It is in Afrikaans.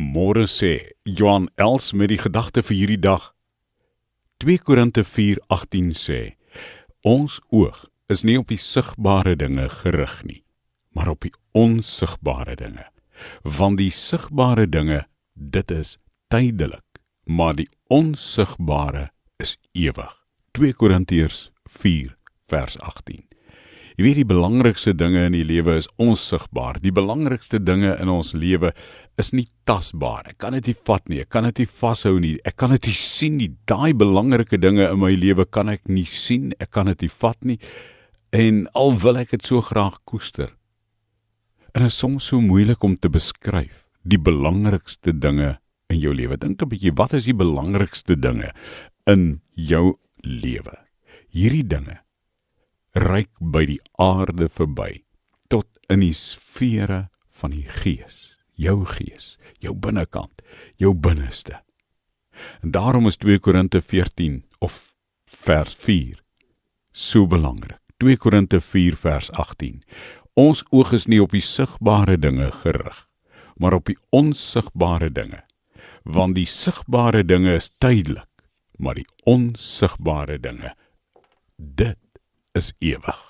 Môre sê Johan Els met die gedagte vir hierdie dag. 2 Korinte 4:18 sê: Ons oog is nie op die sigbare dinge gerig nie, maar op die onsigbare dinge. Want die sigbare dinge, dit is tydelik, maar die onsigbare is ewig. 2 Korintiërs 4 vers 18. Jy weet die belangrikste dinge in die lewe is onsigbaar. Die belangrikste dinge in ons lewe is nie tasbaar. Ek kan dit nie vat nie. Ek kan dit nie vashou nie. Ek kan dit nie sien nie. Daai belangrike dinge in my lewe kan ek nie sien. Ek kan dit nie vat nie. En al wil ek dit so graag koester. En dit is soms so moeilik om te beskryf die belangrikste dinge in jou lewe. Dink 'n bietjie, wat is die belangrikste dinge in jou lewe? Hierdie dinge reik by die aarde verby tot in die sfere van die gees, jou gees, jou binnekant, jou binneste. En daarom is 2 Korinte 14 of vers 4 so belangrik. 2 Korinte 4 vers 18. Ons oog is nie op die sigbare dinge gerig, maar op die onsigbare dinge. Want die sigbare dinge is tydelik, maar die onsigbare dinge dit is ewig.